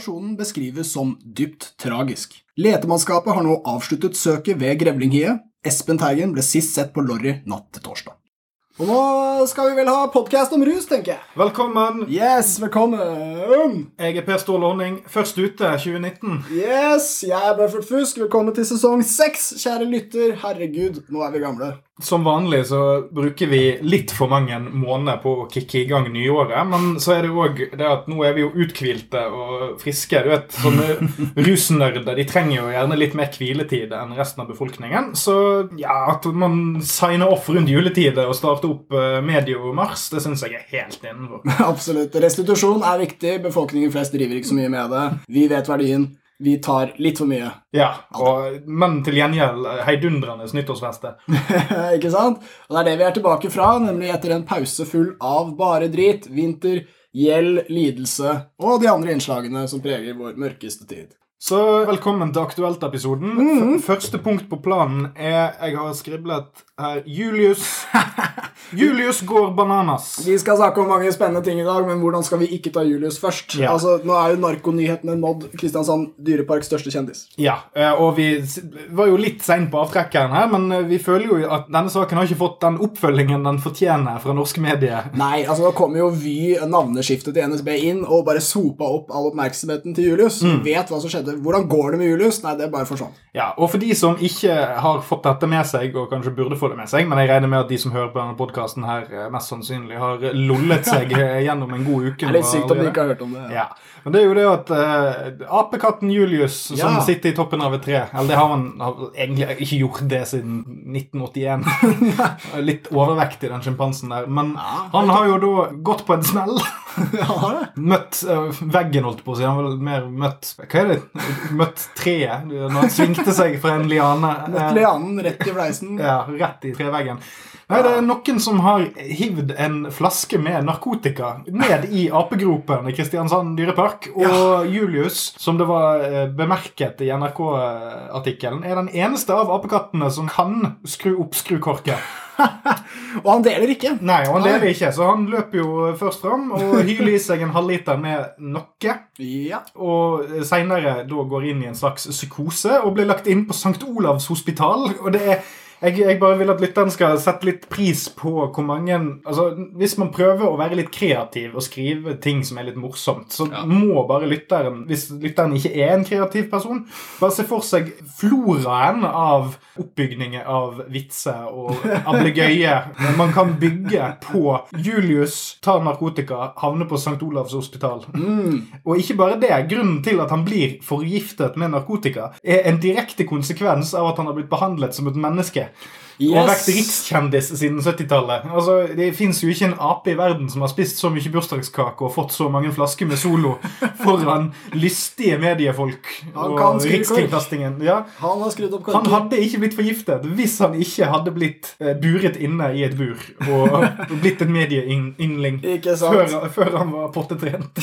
situasjonen beskrives som dypt tragisk. Letemannskapet har nå avsluttet søket ved Grevlinghiet. Espen Teigen ble sist sett på Lorry natt til torsdag. Og nå skal vi vel ha podkast om rus, tenker jeg. Velkommen. Yes, velkommen. Jeg er Per Ståle Horning. Først ute 2019. Yes, jeg er Buffert Fusk. Velkommen til sesong seks, kjære lytter. Herregud, nå er vi gamle. Som vanlig så bruker vi litt for mange måneder på å kicke i gang nyåret. Men så er det òg det at nå er vi jo uthvilte og friske. Du vet, Sånne rusnerder de trenger jo gjerne litt mer hviletid enn resten av befolkningen. Så ja, at man signer off rundt juletider og starter opp eh, medio mars, det syns jeg er helt innenfor. Absolutt. Restitusjon er viktig. Befolkningen flest driver ikke så mye med det. Vi vet verdien. Vi tar litt for mye. Ja, og, men til gjengjeld heidundrende nyttårsfeste. ikke sant? Og det er det vi er tilbake fra, nemlig etter en pause full av bare drit, vinter, gjeld, lidelse og de andre innslagene som preger vår mørkeste tid. Så velkommen til Aktuelt-episoden. Mm. Første punkt på planen er Jeg har skriblet her Julius Julius går bananas. Vi skal snakke om mange spennende ting i dag, men hvordan skal vi ikke ta Julius først? Ja. Altså, Nå er jo narkonyhetene nådd Kristiansand dyreparks største kjendis. Ja, eh, og vi var jo litt sein på avtrekkeren her, men eh, vi føler jo at denne saken har ikke fått den oppfølgingen den fortjener fra norske medier. Nei, altså nå kommer jo Vy, navneskiftet til NSB, inn og bare sopa opp all oppmerksomheten til Julius. Mm. Vet hva som skjedde. Hvordan går det med Julius? Nei, det er bare forsvant. Ja, Og for de som ikke har fått dette med seg, og kanskje burde få det med seg, men jeg regner med at de som hører på denne podkasten her, eh, mest sannsynlig har lollet seg eh, gjennom en god uke. Det er litt sykt om de ikke har hørt om det. Ja. Ja, men det er jo det at uh, apekatten Julius som sitter i toppen av et tre Eller det har han har egentlig ikke gjort det siden 1981. Litt overvektig, den sjimpansen der. Men han har jo da gått på en smell. Ja. Møtt uh, veggen, holdt på å si. Han vel mer møtt Hva er det? Møtt treet når han svingte seg fra en liane. Møtt lianen rett i fleisen. ja, rett i treveggen. Nei, Det er noen som har hivd en flaske med narkotika ned i apegropen i Kristiansand dyrepark. Og Julius, som det var eh, bemerket i NRK-artikkelen, er den eneste av apekattene som kan skru opp skrukorket. Og han deler ikke. Nei, og han deler ikke, så han løper jo først fram og hyler i seg en halvliter med noe. Ja. Og seinere da går inn i en slags psykose og blir lagt inn på St. Olavs hospital. Og det er jeg, jeg bare vil at lytteren skal sette litt pris på hvor mange altså Hvis man prøver å være litt kreativ og skrive ting som er litt morsomt, så må bare lytteren, hvis lytteren ikke er en kreativ person, bare se for seg floraen av oppbygninger av vitser og ablegøye man kan bygge på Julius tar narkotika, havner på St. Olavs hospital. Og ikke bare det. Grunnen til at han blir forgiftet med narkotika, er en direkte konsekvens av at han har blitt behandlet som et menneske. Og Yes. vært rikskjendis siden 70-tallet. Altså, Det fins jo ikke en ape i verden som har spist så mye bursdagskake og fått så mange flasker med Solo foran lystige mediefolk Han kan og Rikskringkastingen. Ja, Han han hadde ikke blitt forgiftet hvis han ikke hadde blitt eh, buret inne i et bur og blitt en medieyngling før, før han var pottetrent.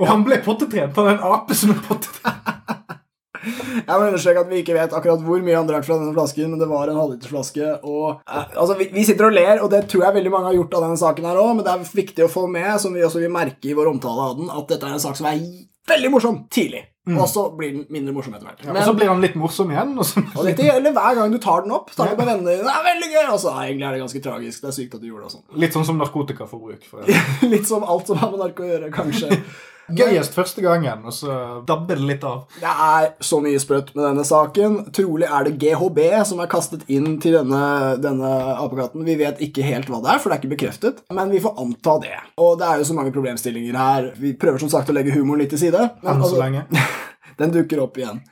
Og han ble pottetrent av en ape som er pottetrent. Jeg må understreke at vi ikke vet akkurat hvor mye han drakk fra denne flasken, men det var en halvlitersflaske. Og, eh, altså, vi, vi sitter og ler, og det tror jeg veldig mange har gjort av denne saken her òg, men det er viktig å få med, som vi også vil merke i vår omtale av den, at dette er en sak som er veldig morsom tidlig. Og så blir den mindre morsom etter hvert. Mm. Og så blir han litt morsom igjen. Og så, Og dette gjelder hver gang du tar den opp. Tar den med vennene dine. Det er veldig gøy! Og så egentlig er det ganske tragisk. Det er sykt at du gjorde det og sånn. litt sånn som narkotikaforbruk. For Litt som alt som har med narko å gjøre, kanskje. Gøyest første gangen, og så dabber det litt av. Det er så mye sprøtt med denne saken. Trolig er det GHB som er kastet inn til denne, denne apekatten. Vi vet ikke helt hva det er, for det er ikke bekreftet. Men vi får anta det. Og det er jo så mange problemstillinger her. Vi prøver som sagt å legge humoren litt til side. Men Enn så altså, lenge. den dukker opp igjen.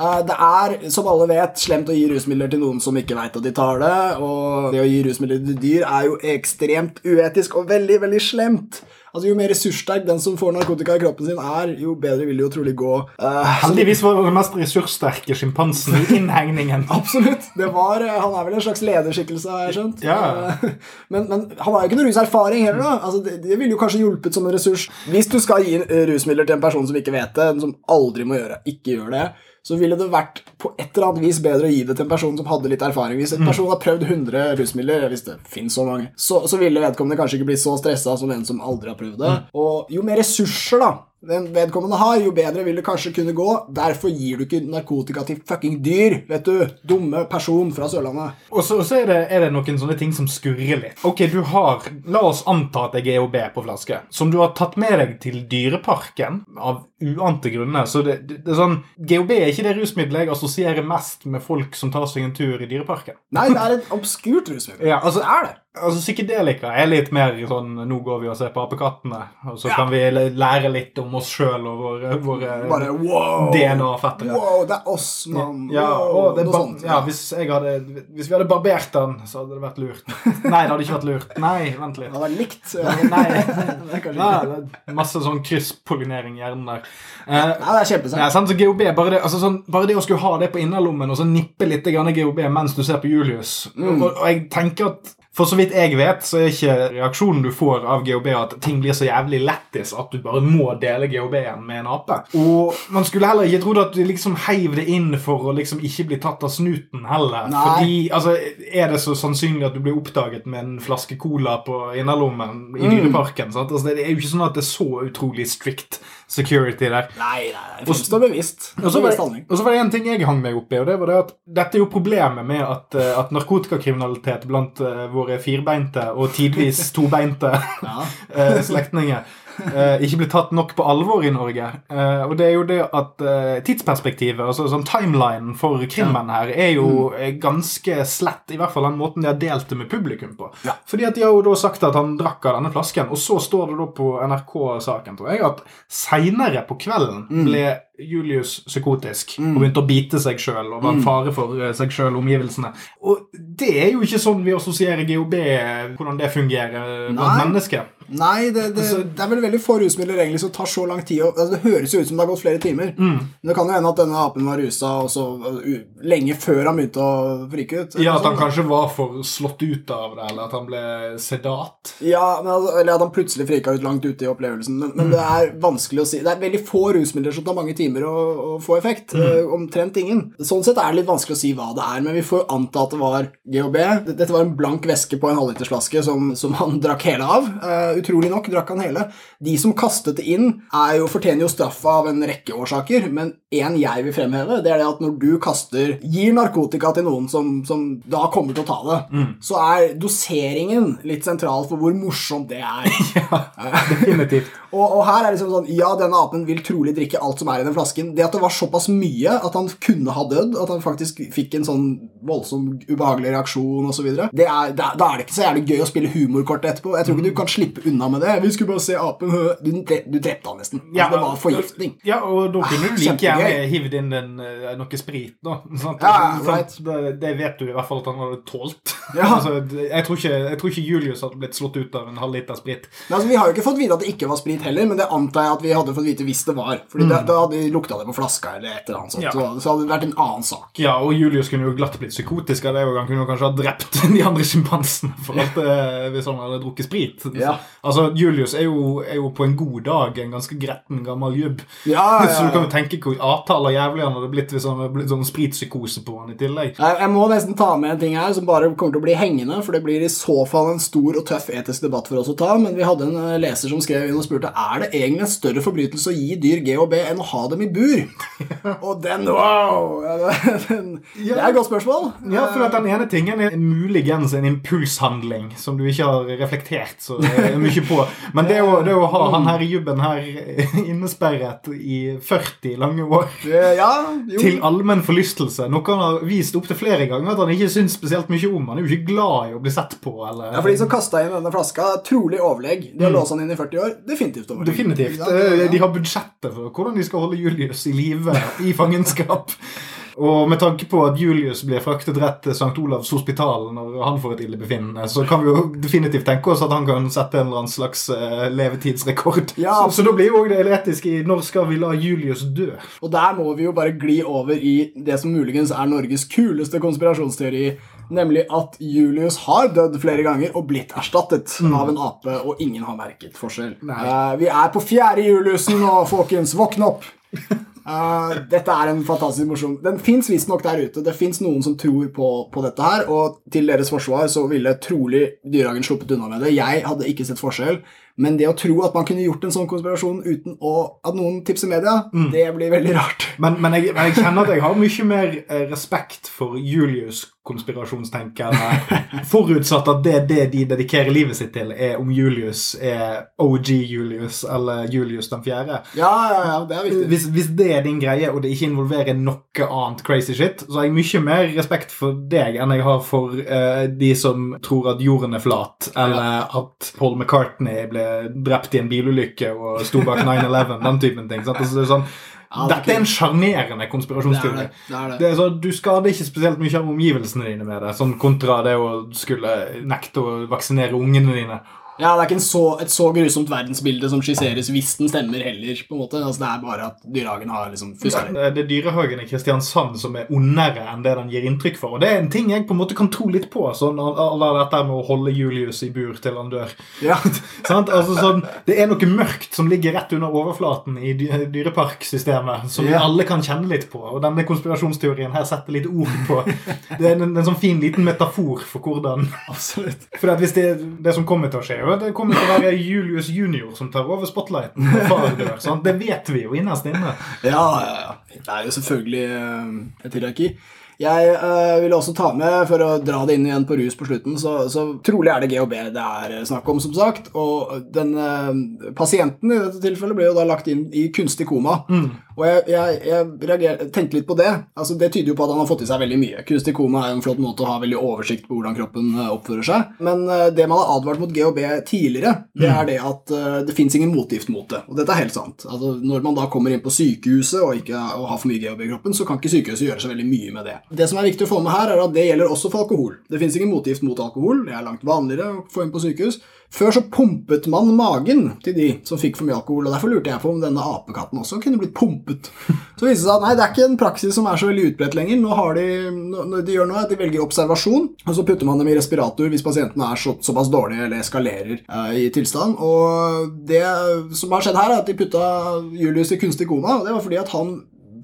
Eh, Det er, som alle vet, slemt å gi rusmidler til noen som ikke veit at de tar det. Og det å gi rusmidler til dyr er jo ekstremt uetisk og veldig, veldig slemt. Altså, Jo mer ressurssterk den som får narkotika i kroppen sin, er, jo bedre vil det jo trolig gå. Uh, Heldigvis var den mest ressurssterke sjimpansen i innhegningen. Absolutt. Det var, eh, han er vel en slags lederskikkelse, har jeg skjønt. Ja. Eh, Men, men han har jo ikke noe ruserfaring heller. da. Altså, det, det ville jo kanskje hjulpet som en ressurs. Hvis du skal gi rusmidler til en person som ikke vet det, som aldri må gjøre, ikke gjør det, så ville det vært på et eller annet vis bedre å gi det til en person som hadde litt erfaring. Hvis en person har prøvd 100 rusmidler, hvis det finnes så mange, så, så ville vedkommende kanskje ikke blitt så stressa som en som aldri har prøvd det. Og jo mer ressurser da den vedkommende har, jo bedre vil det kanskje kunne gå. Derfor gir du ikke narkotika til fucking dyr, vet du. Dumme person fra Sørlandet. Og så, er, det, er det noen sånne ting som skurrer litt. Ok, du har La oss anta at det er GHB på flaske, som du har tatt med deg til Dyreparken av uante grunner. Så det, det, det er sånn GHB er ikke det rusmiddelet jeg assosierer mest med folk som tar seg en tur i Dyreparken. Nei, det er et obskurt rusmiddel. Ja, altså, er det. Altså, Psykedelika er litt mer sånn Nå går vi og ser på apekattene, og så Ja. kan vi lære litt om oss sjøl og våre, våre wow. DNA-fettere. Wow, det er oss, mann. Ja, wow. det Noe sånt. ja, hvis, hadde, hvis vi hadde barbert den, så hadde det vært lurt. Nei, det hadde ikke vært lurt. Nei, vent Det litt. hadde vært likt. Nei, Det Nei, det masse sånn krysspollinering i hjernen der. Eh, Nei, det er kjempesant. ja, sant, så GHB, bare det, altså sånn, bare det å skulle ha det på innerlommen og så nippe litt grann GHB mens du ser på Julius Mm. og, og jeg tenker at for så vidt jeg vet, så er ikke reaksjonen du får av GHB at ting blir så jævlig lættis at du bare må dele GHB-en med en ape. Og man skulle heller ikke trodd at du liksom heiv det inn for å liksom ikke bli tatt av snuten heller. Nei. Fordi, altså, er det så sannsynlig at du blir oppdaget med en flaske cola på innerlommen i Mm. Dyreparken? Altså, det er jo ikke sånn at det er så utrolig strict security der. Nei, nei, nei. Og så var Bevisst det, og så var det en ting jeg hang meg opp i, og det var det at dette er jo problemet med at, eh, at narkotikakriminalitet blant uh, våre firbeinte og tidvis tobeinte Ja. eh, slektninger eh, ikke blir tatt nok på alvor i Norge. Eh, og det er jo det at eh, tidsperspektivet, altså sånn timelinen for krimmen her, er jo Mm. ganske slett, i hvert fall den måten de har delt det med publikum på. Ja. Fordi at de har jo da sagt at han drakk av denne flasken, og så står det da på NRK-saken, tror jeg, at seinere på kvelden Mm. ble Julius psykotisk og begynte å bite seg sjøl og var en fare for eh, seg sjøl og omgivelsene. Og det er jo ikke sånn vi assosierer GHB, hvordan det fungerer blant mennesker. Nei, det, det, Altså- det er vel veldig få rusmidler egentlig som tar så lang tid. Og, Altså, det høres jo ut som det har gått flere timer. Men det kan jo hende at denne apen var rusa også, uh, lenge før han begynte å frike ut. Ja, At han kanskje var for slått ut av det, eller at han ble sedat. Ja, men, altså, Eller at han plutselig frika ut langt ute i opplevelsen. Men, men det er vanskelig å si. Det er veldig få rusmidler som tar mange timer å, å få effekt. eh, omtrent ingen. Sånn sett er det litt vanskelig å si hva det er, men vi får jo anta at det var GHB. Dette var en blank væske på en halvlitersflaske som, som han drakk hele av. Eh, utrolig nok drakk han hele. De som kastet det inn, jo, fortjener jo straff av en rekke årsaker, men en jeg vil fremheve, det er det at når du kaster Gir narkotika til noen som, som da kommer til å ta det, så er doseringen litt sentral for hvor morsomt det er. Definitivt. Og, og her er det liksom sånn Ja, denne apen vil trolig drikke alt som er i den flasken. Det at det var såpass mye at han kunne ha dødd, at han faktisk fikk en sånn voldsom ubehagelig reaksjon osv., da er det ikke så jævlig gøy å spille humorkort etterpå. Jeg tror ikke du kan slippe unna med det. Vi skulle bare se apen. Du, du drepte han nesten. Altså, Ja, det var forgiftning. Ja, og da kunne du like Kjempegøy. gjerne hivd inn en, eh, noe sprit, da. Sant? Ja, right. Det, det vet du i hvert fall at han hadde tålt. Ja. altså, jeg, tror ikke, jeg tror ikke Julius hadde blitt slått ut av en halv liter sprit. Nei, altså, Vi har jo ikke fått vite at det ikke var sprit heller, men det antar jeg at vi hadde fått vite hvis det var. Fordi da, da hadde de lukta det på flaska eller et eller annet sånt. Mm. Ja. Så, så hadde det vært en annen sak. Ja, og Julius kunne jo glatt blitt psykotisk av det, og han kunne jo kanskje ha drept de andre sjimpansene eh, hvis han hadde drukket sprit. Ja. Altså, Julius er jo, er jo på en god dag en ganske gretten gammel jubb. Ja, ja, Så du kan jo tenke hvor avtaler jævlig han hadde blitt hvis han hadde blitt sånn spritpsykose på han i tillegg. Jeg, jeg må nesten ta med en ting her som bare kommer til å bli hengende, for det blir i så fall en stor og tøff etisk debatt for oss å ta, men vi hadde en eh, leser som skrev inn og spurte er det egentlig en større forbrytelse å gi dyr GHB enn å ha dem i bur. og den, wow! det er et godt spørsmål. Ja, for at den ene tingen er muligens en impulshandling som du ikke har reflektert så eh, mye på. Men det å, det å ha han her i jubben her eh, innesperret i 40 lange år Eh, Ja, til allmenn forlystelse, noe han har vist opptil flere ganger at han ikke syns spesielt mye om. Han er jo ikke glad i å bli sett på. Eller... Ja, for de som kasta inn denne flaska, trolig overlegg. De har låst han inn i 40 år. Definitivt overlegg. Definitivt. Eh, De har budsjettet for hvordan de skal holde Julius i live i fangenskap. Og med tanke på at Julius blir fraktet rett til St. Olavs hospital når han får et illebefinnende, så kan vi jo definitivt tenke oss at han kan sette en eller annen slags eh, levetidsrekord. Ja. Så, så da blir jo også det etiske i når skal vi la Julius dø? Og der må vi jo bare gli over i det som muligens er Norges kuleste konspirasjonsteori, nemlig at Julius har dødd flere ganger og blitt erstattet av en ape, og ingen har merket forskjell. Eh, vi er på fjerde Juliusen nå, folkens. Våkne opp! Eh, dette er en fantastisk morsom Den fins visstnok der ute. Det fins noen som tror på, på dette her, og til deres forsvar så ville trolig Dyrehagen sluppet unna med det. Jeg hadde ikke sett forskjell, Men det å tro at man kunne gjort en sånn konspirasjon uten å, at noen tipser media, Mm. det blir veldig rart. Men, men, jeg, men jeg kjenner at jeg har mye mer eh, respekt for Julius konspirasjonstenkerne, forutsatt at det, det de dedikerer livet sitt til, er om Julius er OG Julius eller Julius den fjerde. Ja, ja, ja, det er viktig. Hvis, hvis det er din greie, og det ikke involverer noe annet crazy shit, så har jeg mye mer respekt for deg enn jeg har for uh, de som tror at jorden er flat, eller at Paul McCartney ble drept i en bilulykke og sto bak 9-11, den typen ting. Sant? Altså, det er sånn, Ja, det dette er en sjarmerende er konspirasjonsteori. det. det. Det er så, Du skader ikke spesielt mye av omgivelsene dine med det, sånn kontra det å skulle nekte å vaksinere ungene dine. Ja, det er ikke så, et så grusomt verdensbilde som skisseres hvis den stemmer heller. på en måte. Altså, Det er bare at dyrehagen har liksom fuska litt. Det er dyrehagen i Kristiansand som er ondere enn det den gir inntrykk for. Og det er en ting jeg på en måte kan tro litt på, sånn alle dette med å holde Julius i bur til han dør. Ja. Altså, sånn, det er noe mørkt som ligger rett under overflaten i dy dyreparksystemet, som vi Ja. alle kan kjenne litt på. Og denne konspirasjonsteorien her setter litt ord på. Det er en, en sånn fin liten metafor for hvordan Absolutt. For hvis det, det som kommer til å skje, jo, det kommer til å være Julius junior som tar over spotlighten når far dør. Sant? Det vet vi jo innerst inne. Ja, ja, ja. Det er jo selvfølgelig eh, et hierarki. Jeg uh, vil også ta med, for å dra det inn igjen på rus på slutten, så, så trolig er det GHB det er snakk om, som sagt. Og den eh, pasienten i dette tilfellet ble jo da lagt inn i kunstig koma. Og jeg, jeg, jeg reager, tenkte litt på det. Altså, det tyder jo på at han har fått i seg veldig mye. Kunstig koma er jo en flott måte å ha veldig oversikt på hvordan kroppen eh, oppfører seg. Men eh, det man har advart mot GHB tidligere, det er det at eh, det fins ingen motgift mot det. Og dette er helt sant. Altså, når man da kommer inn på sykehuset og ikke og har for mye GHB i kroppen, så kan ikke sykehuset gjøre så veldig mye med det. Det som er viktig å få med her, er at det gjelder også for alkohol. Det fins ingen motgift mot alkohol. Det er langt vanligere å få inn på sykehus. Før så pumpet man magen til de som fikk for mye alkohol, og derfor lurte jeg på om denne apekatten også kunne blitt pumpet. Så viste det seg at nei, det er ikke en praksis som er så veldig utbredt lenger. Nå har de, nå, nå- de gjør noe, at de velger observasjon, og så putter man dem i respirator hvis pasienten er så, såpass dårlig eller eskalerer eh, i tilstand. Og det som har skjedd her, er at de putta Julius i kunstig koma, og det var fordi at han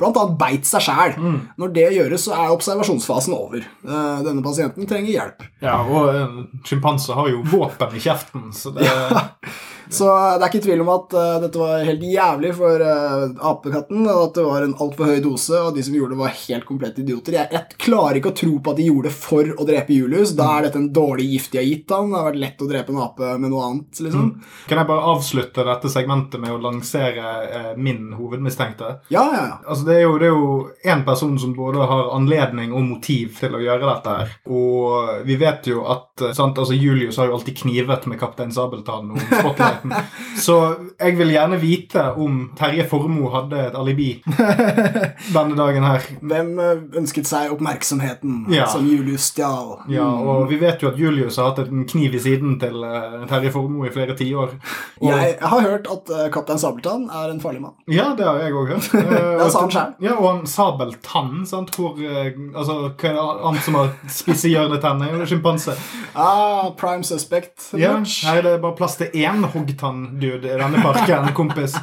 blant annet beit seg sjæl. Når det gjøres, så er observasjonsfasen over. Eh, denne pasienten trenger hjelp. Ja, og en sjimpanse har jo våpen i kjeften, så det Så det er ikke tvil om at uh, dette var helt jævlig for uh, apekatten, og at det var en altfor høy dose, og de som gjorde det, var helt komplette idioter. Jeg, jeg klarer ikke å tro på at de gjorde det for å drepe Julius. Da er dette en dårlig gift de har gitt han. Det har vært lett å drepe en ape med noe annet, liksom. Kan jeg bare avslutte dette segmentet med å lansere eh, min hovedmistenkte? Ja, ja, ja. Altså, det er jo det er jo én person som både har anledning og motiv til å gjøre dette her. Og vi vet jo at eh, sant, altså Julius har jo alltid knivet med kaptein Sabeltann om spotlighten. Så jeg vil gjerne vite om Terje Formoe hadde et alibi denne dagen her. Hvem eh, ønsket seg oppmerksomheten Ja. som Julius stjal? Ja, og vi vet jo at Julius har hatt en kniv i siden til eh, Terje Formoe i flere tiår. Og- Jeg har hørt at eh, kaptein Sabeltann er en farlig mann. Ja, det har jeg òg hørt. Det sa han sjøl. Ja, og han sabeltann, sant, hvor Altså, hva er det annet som har spisse hjørnetenner? Sjimpanse. Ah, prime suspect. Ja, nei, det er bare plass til én hoggtann-dude i denne parken, kompis.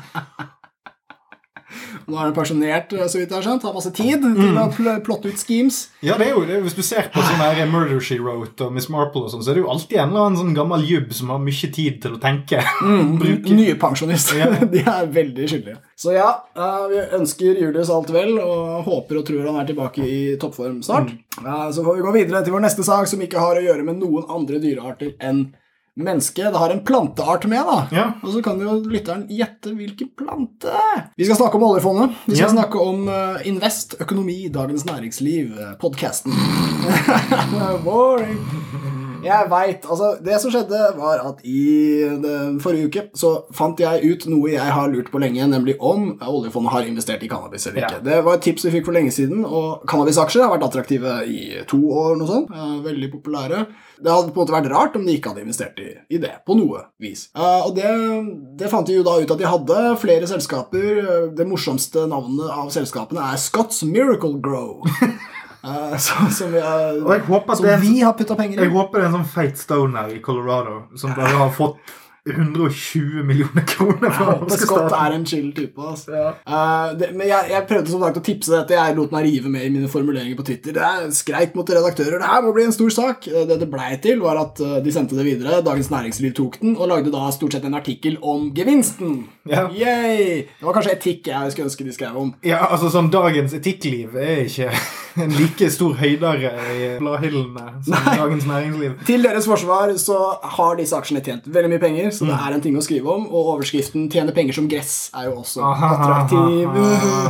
Nå er han pensjonert, eh, så vidt jeg har skjønt. Har masse tid til å plotte ut schemes. Ja, det er jo det. Hvis du ser på sånn her Murder She Wrote og Miss Marple, og sånn, så er det jo alltid en eller annen sånn gammel jubb som har mye tid til å tenke. Bruke. Nye pensjonister. Ja. De er veldig skyldige. Så ja, eh, vi ønsker Julius alt vel, og håper og tror han er tilbake i toppform snart. Mm. Så får vi gå videre til vår neste sak, som ikke har å gjøre med noen andre dyrearter enn menneske. Det har en planteart med, da. Ja. Og så kan jo lytteren gjette hvilken plante. Vi skal snakke om oljefondet. Vi skal Ja. snakke om eh, Invest, økonomi, Dagens Næringsliv, uh, podkasten. Boring. Jeg veit. Altså, det som skjedde, var at i forrige uke så fant jeg ut noe jeg har lurt på lenge, nemlig om oljefondet har investert i cannabis eller Ja. ikke. Det var et tips vi fikk for lenge siden, og cannabisaksjer har vært attraktive i to år, noe sånt. Eh, Veldig populære. Det hadde på en måte vært rart om de ikke hadde investert i, i det, på noe vis. Eh, og det, det fant vi jo da ut at de hadde flere selskaper. Eh, Det morsomste navnet av selskapene er Scott's Miracle Grow. Så, som vi har, vi har putta penger i. Jeg håper det er en sånn feit stoner i Colorado som bare har fått 120 millioner kroner fra norske Scott er en chill type. Altså. Eh, det, men jeg, jeg prøvde som sagt å tipse dette. Jeg lot meg rive med i mine formuleringer på Twitter. Det er skreik mot redaktører. Det her må bli en stor sak. Eh, Det det blei til, var at de sendte det videre. Dagens Næringsliv tok den og lagde da stort sett en artikkel om gevinsten. Ja. Yay! Det var kanskje etikk jeg skulle ønske de skrev om. Ja, altså sånn Dagens etikkliv er ikke en like stor høydere i bladhyllene som Nei. Dagens Næringsliv. Til deres forsvar så har disse aksjene tjent veldig mye penger, så det er en ting å skrive om. Og overskriften 'Tjene penger som gress' er jo også attraktiv.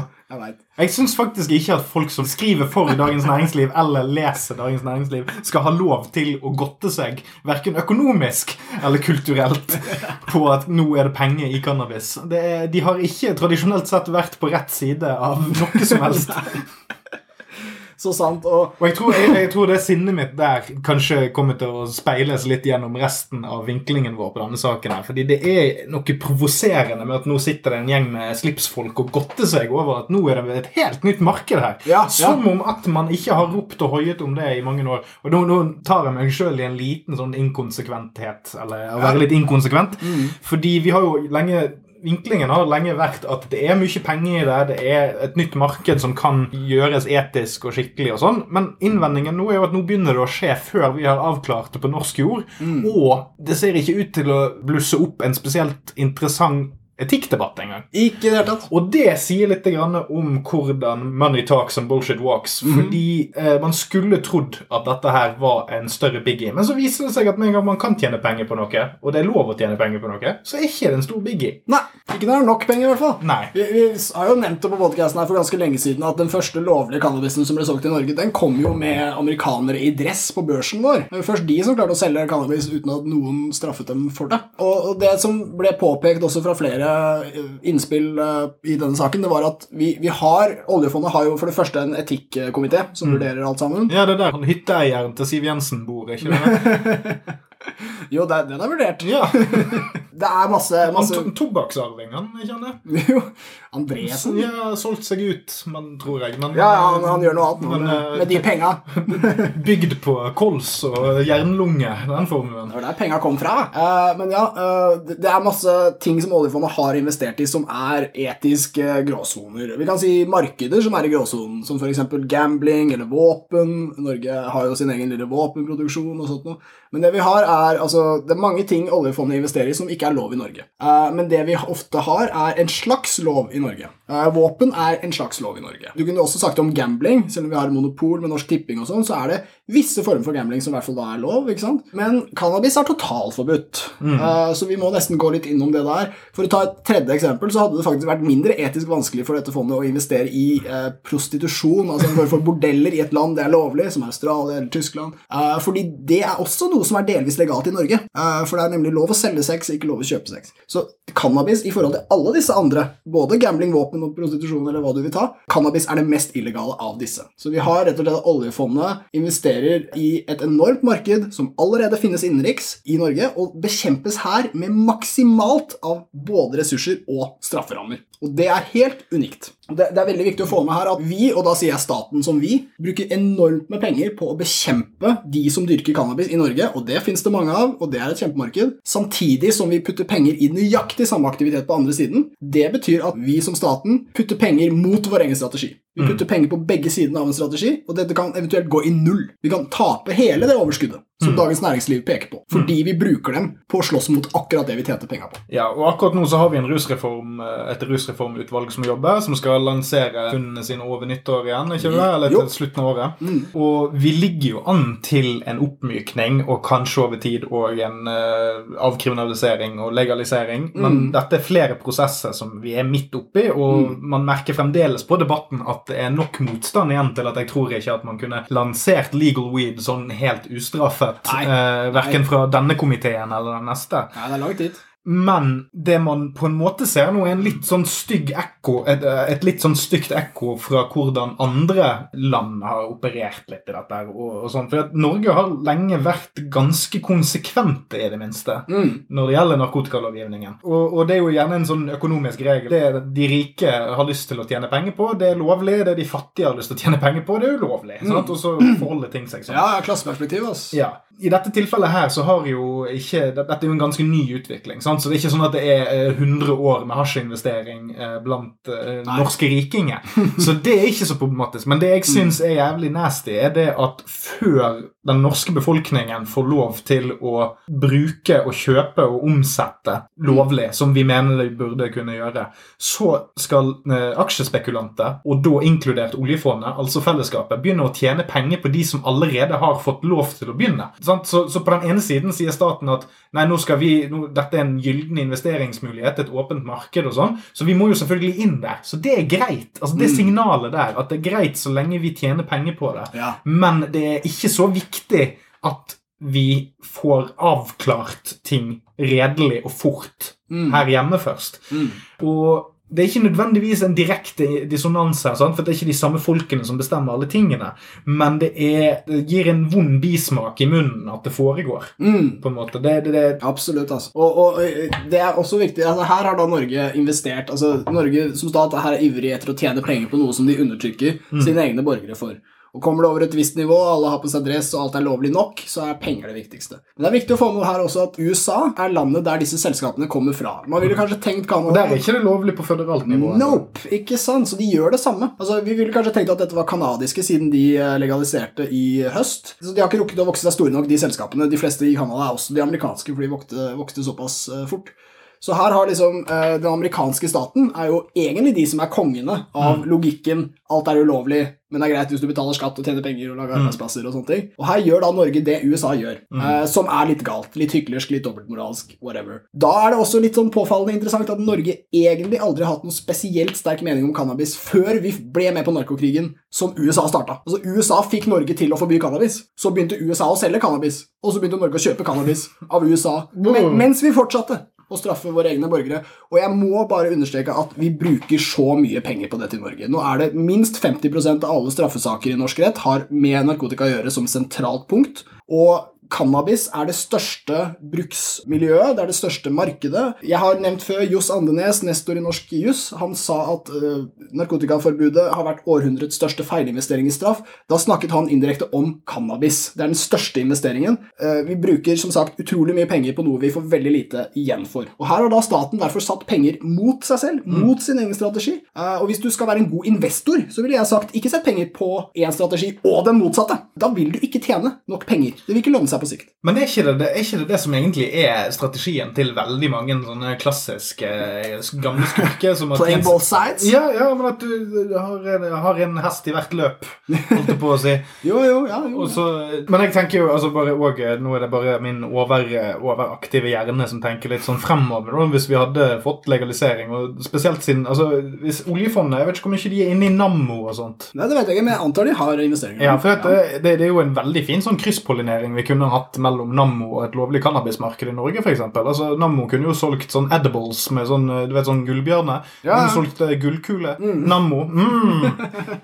Jeg vet. Jeg syns faktisk ikke at folk som skriver for Dagens Næringsliv eller leser Dagens Næringsliv, skal ha lov til å godte seg, verken økonomisk eller kulturelt, på at nå er det penger i cannabis. Det de har ikke tradisjonelt sett vært på rett side av noe som helst. Så sant. Og Og jeg tror, jeg, jeg tror det sinnet mitt der kanskje kommer til å speiles litt gjennom resten av vinklingen vår på denne saken. her, Fordi det er noe provoserende med at nå sitter det en gjeng med slipsfolk og godter seg over at nå er det et helt nytt marked her. Ja, Som om at man ikke har ropt og hoiet om det i mange år. Og nå, nå tar jeg meg sjøl i en liten sånn inkonsekventhet, eller å være litt inkonsekvent. Fordi vi har jo lenge Vinklingen har lenge vært at det er mye penger i det, det er et nytt marked som kan gjøres etisk og skikkelig og sånn, men innvendingen nå er jo at nå begynner det å skje før vi har avklart det på norsk jord, og det ser ikke ut til å blusse opp en spesielt interessant etikkdebatt engang. ikke i det hele tatt. Og det sier litt grann om hvordan money talks and bullshit walks. Fordi eh, man skulle trodd at dette her var en større biggie. Men så viser det seg at med en gang man kan tjene penger på noe, og det er lov å tjene penger på noe, så er ikke det en stor biggie. Nei, ikke når det er nok penger, i hvert fall. Nei. Vi, vi har jo nevnt det på podcasten her for ganske lenge siden at den første lovlige cannabisen som ble solgt i Norge, den kom jo med amerikanere i dress på børsen vår. Det var først de som klarte å selge cannabis uten at noen straffet dem for det. Og det som ble påpekt også fra flere innspill eh, i denne saken, det var at vi, vi har Oljefondet har jo for det første en etikkomité som vurderer alt sammen. Ja, det er der han hytteeieren til Siv Jensen bor, ikke det? Jo, det, den er vurdert. Ja. Det er masse, masse to tobakksarving, han, ikke han det? Jo, Andresen. Ja, solgt seg ut, men, tror jeg. Men, Ja, ja, han, han gjør noe annet Men, med, eh, med de penga. Bygd på kols og jernlunge, den formuen. Det var der penga kom fra. Uh, men ja, uh, det det er masse ting som oljefondet har investert i som er etiske gråsoner. Vi kan si markeder som er i gråsonen, som f.eks. gambling eller våpen. Norge har jo sin egen lille våpenproduksjon og sånt noe. Men det vi har er, altså, det er mange ting oljefondet investerer i som ikke er lov i Norge. Eh, men det vi ofte har, er en slags lov i Norge. Eh, våpen er en slags lov i Norge. Du kunne også sagt om gambling. Selv om vi har monopol med Norsk Tipping, og sånn, så er det visse former for gambling som i hvert fall da er lov. ikke sant? Men cannabis er totalforbudt. Eh, så vi må nesten gå litt innom det der. For å ta et tredje eksempel, så hadde det faktisk vært mindre etisk vanskelig for dette fondet å investere i prostitusjon, altså en form for bordeller i et land det er lovlig, som Australia eller Tyskland. Fordi det er også noe som er delvis legalt i Norge. Eh, for det er nemlig lov å selge sex, ikke lov å kjøpe sex. Så cannabis i forhold til alle disse andre, både gambling, våpen og prostitusjon eller hva du vil ta, cannabis er det mest illegale av disse. Så vi har rett og slett oljefondet investerer i et enormt marked som allerede finnes innenriks i Norge, og bekjempes her med maksimalt av både ressurser og strafferammer. Og det er helt unikt. Det, det er veldig viktig å få med her at vi, og da sier jeg staten som vi, bruker enormt med penger på å bekjempe de som dyrker cannabis i Norge, og det finnes det mange av, og det er et kjempemarked, samtidig som vi putter penger i nøyaktig samme aktivitet på andre siden. Det betyr at vi som staten putter penger mot vår egen strategi. Vi putter penger på begge sidene av en strategi, og dette kan eventuelt gå i null. Vi kan tape hele det overskuddet som Dagens Næringsliv peker på, fordi vi bruker dem på å slåss mot akkurat det vi tjente penger på. Ja, og akkurat nå så har vi en rusreform, eh, et rusreformutvalg som jobber, som skal lansere funnene sine over nyttår igjen, ikke det? Eller Jo. til slutten av året. Og vi ligger jo an til en oppmykning, og kanskje over tid òg en uh, avkriminalisering og legalisering. Men dette er flere prosesser som vi er midt oppi, og man merker fremdeles på debatten at det er nok motstand igjen til at jeg tror ikke at man kunne lansert legal weed sånn helt ustraffet. Nei. Eh, verken fra denne komiteen eller den neste. Nei, det er langt dit. Men det man på en måte ser nå, er en litt sånn stygg ekko, et, et litt sånn stygt ekko fra hvordan andre land har operert litt i dette. Og, og sånn. For at Norge har lenge vært ganske konsekvente, i det minste, når det gjelder narkotikalovgivningen. Og, og det er jo gjerne en sånn økonomisk regel. Det de rike har lyst til å tjene penger på, det er lovlig. Det de fattige har lyst til å tjene penger på, det er ulovlig. Mm. Og så forholder ting seg sånn. Ja, klasseperspektiv, ass. Ja, i dette tilfellet her så har jo ikke Dette er jo en ganske ny utvikling. Sant? Så det er ikke sånn at det er eh, 100 år med hasjinvestering eh, blant eh, norske rikinger. Så det er ikke så problematisk. Men det jeg syns er jævlig nasty, er det at før den norske befolkningen får lov til å bruke og kjøpe og omsette lovlig, som vi mener de burde kunne gjøre, så skal eh, aksjespekulanter, og da inkludert oljefondet, altså fellesskapet, begynne å tjene penger på de som allerede har fått lov til å begynne. Så, så på den ene siden sier staten at nei, nå skal vi, nå, dette er en gyllen investeringsmulighet, et åpent marked og sånn, så vi må jo selvfølgelig inn der. Så det er greit. altså Det signalet der, at det er greit så lenge vi tjener penger på det. Ja. Men det er ikke så viktig at vi får avklart ting redelig og fort her hjemme først. Og det er ikke nødvendigvis en direkte dissonans her, for det er ikke de samme folkene som bestemmer alle tingene, men det, er, det gir en vond bismak i munnen at det foregår. på en måte. Det, det, Absolutt. altså. Og, og det er også viktig altså Her har da Norge investert altså Norge som stat er ivrig etter å tjene penger på noe som de undertrykker sine egne borgere for. Og Kommer det over et visst nivå, alle har på seg dress og alt er lovlig nok, så er penger det viktigste. Men det er viktig å få med her også at USA er landet der disse selskapene kommer fra. Man ville kanskje tenkt Canada der er ikke det lovlig på føderalt nivå. Nope, ikke sant? Så de gjør det samme. Altså, Vi ville kanskje tenkt at dette var kanadiske siden de eh, legaliserte i høst. Så De har ikke rukket å vokse seg store nok, de selskapene. De fleste i Canada er også de amerikanske, for de vokste, vokste såpass eh, fort. Så her har liksom eh, Den amerikanske staten er jo egentlig de som er kongene av logikken. Alt er ulovlig, men det er greit hvis du betaler skatt og tjener penger og lager arbeidsplasser. Og sånne ting. Og her gjør da Norge det USA gjør, eh, som er litt galt. Litt hyklersk, litt dobbeltmoralsk, whatever. Da er det også litt sånn påfallende interessant at Norge egentlig aldri har hatt noen spesielt sterk mening om cannabis før vi ble med på narkokrigen som USA starta. Altså USA fikk Norge til å forby cannabis. Så begynte USA å selge cannabis, og så begynte Norge å kjøpe cannabis av USA men, mens vi fortsatte å straffe våre egne borgere. Og jeg må bare understreke at vi bruker så mye penger på dette i Norge. Nå er det minst 50% av alle straffesaker i norsk rett har med narkotika å gjøre som sentralt punkt. Og cannabis er det største bruksmiljøet, det er det største markedet. Jeg har nevnt før Johs Andenes, nestor i norsk juss. Han sa at uh, narkotikaforbudet har vært århundrets største feilinvestering i straff. Da snakket han indirekte om cannabis. Det er den største investeringen. Uh, vi bruker som sagt utrolig mye penger på noe vi får veldig lite igjen for. Og Her har da staten derfor satt penger mot seg selv, mot sin egen strategi. Uh, og hvis du skal være en god investor, så ville jeg sagt ikke sett penger på én strategi og den motsatte. Da vil du ikke tjene nok penger. Det vil ikke lønne seg på sikt. Men er ikke, det, det, er ikke det det som egentlig er strategien til veldig mange sånne klassiske eh, gamle skurker? Playing both sides? Ja, ja, men at du har en, har en hest i hvert løp, holdt jeg på å si. Jo, jo, ja, jo. Også, men jeg tenker jo altså bare også, Nå er det bare min over, overaktive hjerne som tenker litt sånn fremover. Hvis vi hadde fått legalisering, og spesielt siden altså, hvis oljefondet Jeg vet ikke hvor mye de er inne i Nammo og sånt. Nei, det vet jeg ikke, men jeg antar de har investeringer. Ja, for det, det, det er jo en veldig fin sånn krysspollinering vi kunne hatt mellom Nammo og et lovlig cannabismarked i Norge, f.eks. Altså, Nammo kunne jo solgt sånn edibles med sånn, du vet, sånn gullbjørne. Ja. Hun solgte gullkule. gullkule. Nammo. Mm.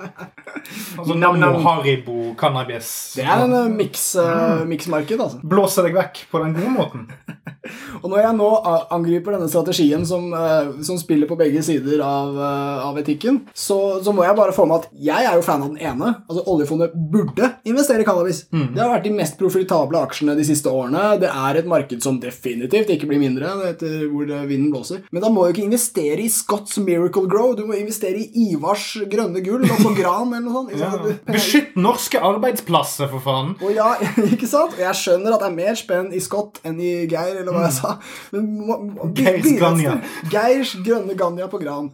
altså Nammo, Nammo. Haribo, cannabis. Det er en uh, miks, uh, miksmarked, altså. Blåser deg vekk på den gode måten. Og når jeg nå angriper denne strategien som, uh, som spiller på begge sider av, av etikken, så, så må jeg bare få med at jeg er jo fan av den ene. Altså Oljefondet burde investere i cannabis. Det har vært de mest profitable aksjene de siste årene. Det er et marked som definitivt ikke blir mindre etter hvor vinden blåser. Men da må du ikke investere i Scotts Miracle Grow. Du må investere i Ivars grønne gull og på Gran eller noe sånt. Ja. Beskytt norske arbeidsplasser, for faen! Og ja, ikke sant? Og jeg skjønner at det er mer spenn i Scott enn i Geir, eller hva jeg sa. Men må, må, Geirs Ganja. Geirs grønne Ganja på Gran.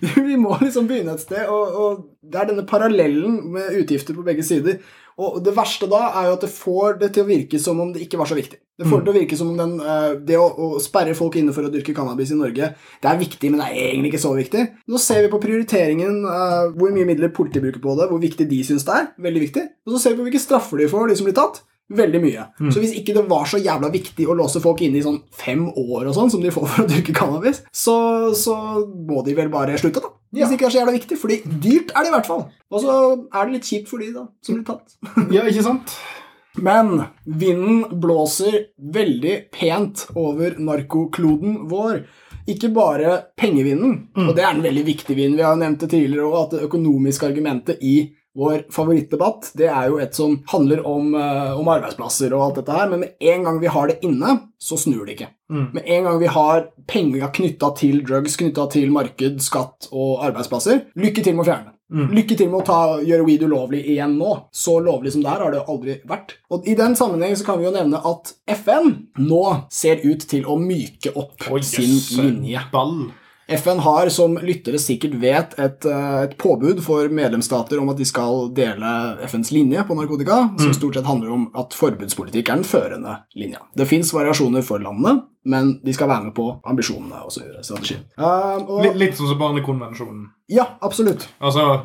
Vi må liksom begynne et sted, og, og det er denne parallellen med utgifter på begge sider. Og det verste da er jo at det får det til å virke som om det ikke var så viktig. Det får det til å virke som om den, eh, det å, å sperre folk inne for å dyrke cannabis i Norge, det er viktig, men det er egentlig ikke så viktig. Nå ser vi på prioriteringen eh, hvor mye midler politiet bruker på det, hvor viktig de syns det er. Veldig viktig. Og så ser vi på hvilke straffer de får, de som blir tatt. Veldig mye. Så hvis ikke det var så jævla viktig å låse folk inne i sånn fem år og sånn, som de får for å dyrke cannabis, så, så må de vel bare slutte, da. Hvis Ja. det ikke er så jævla viktig. Fordi dyrt er det i hvert fall. Og så er det litt kjipt for de da, som blir tatt. Ja, ikke sant? Men vinden blåser veldig pent over narkokloden vår. Ikke bare pengevinden, og det er en veldig viktig vind. Vi har jo nevnt det tidligere og at det økonomiske argumentet i Vår favorittdebatt det er jo et som handler om, uh, om arbeidsplasser og alt dette her, men med en gang vi har det inne, så snur det ikke. Mm. Med en gang vi har penger knytta til drugs, knytta til marked, skatt og arbeidsplasser, lykke til med å fjerne det. Mm. Lykke til med å ta, gjøre weed ulovlig igjen nå. Så lovlig som det her har det aldri vært. Og I den sammenheng så kan vi jo nevne at FN nå ser ut til å myke opp Oi, sin jøss, linje. Ball. FN har, som lyttere sikkert vet, et, eh, et påbud for medlemsstater om at de skal dele FNs linje på narkotika, som stort sett handler om at forbudspolitikk er den førende linja. Det fins variasjoner for landene, men de skal være med på ambisjonene og så videre, strategien. Um, og, Litt, litt sånn som Barnekonvensjonen. ja, absolutt. Altså,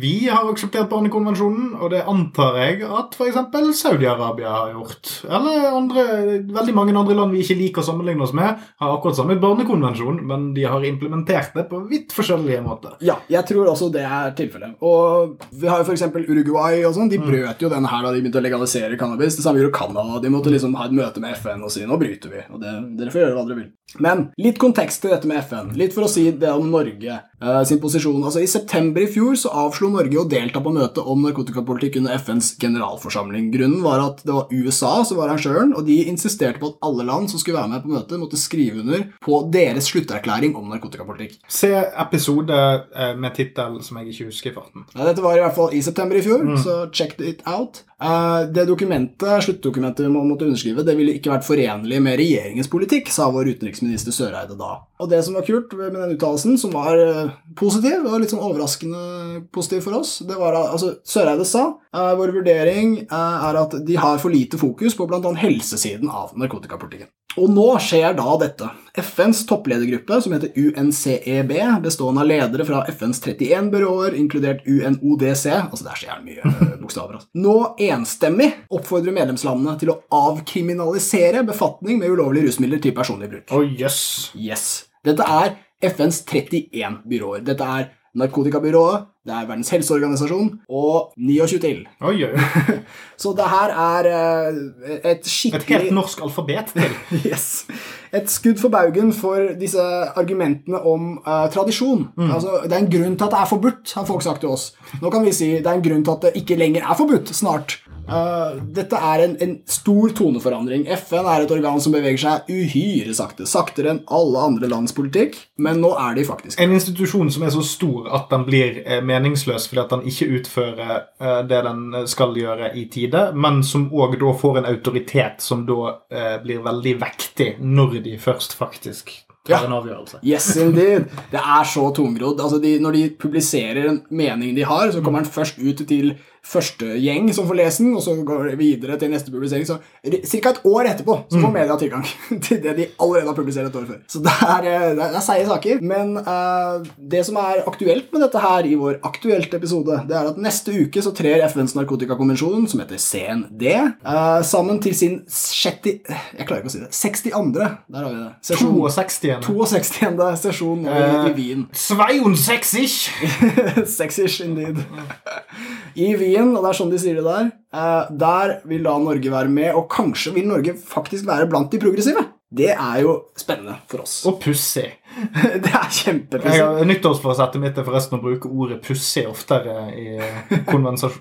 Vi har akseptert Barnekonvensjonen, og det antar jeg at f.eks. Saudi-Arabia har gjort. Eller andre, veldig mange andre land vi ikke liker å sammenligne oss med, har akkurat samme barnekonvensjon, men de har implementert det på vidt forskjellige måter. Ja, jeg tror også det er tilfellet. Og vi har jo f.eks. Uruguay og sånn. De Mm. brøt jo denne her da de begynte å legalisere cannabis. Det samme gjorde Canada. De måtte liksom ha et møte med FN og si nå bryter vi. Og det, dere får gjøre hva dere vil. Men litt kontekst til dette med FN. Litt for å si det om Norge eh, sin posisjon. Altså I september i fjor så avslo Norge å delta på møte om narkotikapolitikk under FNs generalforsamling. Grunnen var at det var USA som var arrangøren, og de insisterte på at alle land som skulle være med på møtet, måtte skrive under på deres slutterklæring om narkotikapolitikk. Se episode eh, med tittel som jeg ikke husker i farten. Ja, dette var i hvert fall i september i fjor, så check it out. Eh, det dokumentet, sluttdokumentet vi måtte underskrive, det ville ikke vært forenlig med regjeringens politikk, sa vår utenriksminister Søreide da. Og det som var kult med den uttalelsen, som var eh, positiv, og litt sånn overraskende positiv for oss, det var at altså, Søreide sa eh, vår vurdering er at de har for lite fokus på bl.a. helsesiden av narkotikapolitikken. Og nå skjer da dette. FNs toppledergruppe, som heter UNCEB, bestående av ledere fra FNs 31 byråer, inkludert UNODC Altså er så jævlig mye eh, bokstaver. Altså. Nå enstemmig oppfordrer medlemslandene til å avkriminalisere befatning med ulovlige rusmidler til personlig bruk. Å, yes. Yes. Dette er FNs 31 byråer. Dette er Narkotikabyrået, det er Verdens helseorganisasjon og 29 til. Oi, oi. Så det her er et skikkelig Et helt norsk alfabet til. Yes. Et skudd for baugen for disse argumentene om uh, tradisjon. Altså, det er en grunn til at det er forbudt, har folk sagt til oss. Nå kan vi si det er en grunn til at det ikke lenger er forbudt snart. Eh, dette er en, en stor toneforandring. FN er et organ som beveger seg uhyre sakte. Saktere enn alle andre lands politikk, men nå er de faktisk En institusjon som er så stor at den blir eh, meningsløs fordi at den ikke utfører eh, det den skal gjøre i tide, men som òg da får en autoritet som da blir veldig vektig når de først faktisk Ja. en avgjørelse. Yes, indeed. Det er så tungrodd. Altså, de, når de publiserer en mening de har, så kommer den først ut til første gjeng som får lese den, og så går det videre til neste publisering. Så ca. et år etterpå så får media tilgang til det de allerede har publisert et år før. Så det er, eh, det er, seige saker. Men uh, det som er aktuelt med dette her i vår aktuelt episode, det er at neste uke så trer FNs narkotikakonvensjon, som heter CND, uh, sammen til sin 60... Jeg klarer ikke å si det. 62. Der har vi det. Sesjon. 62. 62. sesjon uh, i, i Wien. 62! Sexish indeed. I Wien, og det er sånn de sier det der, eh, der vil da Norge være med, og kanskje vil Norge faktisk være blant de progressive. Det er jo spennende for oss. Og pussig. det er Jeg kjempepussig. Nyttårsforsettet mitt er forresten å bruke ordet pussig oftere i,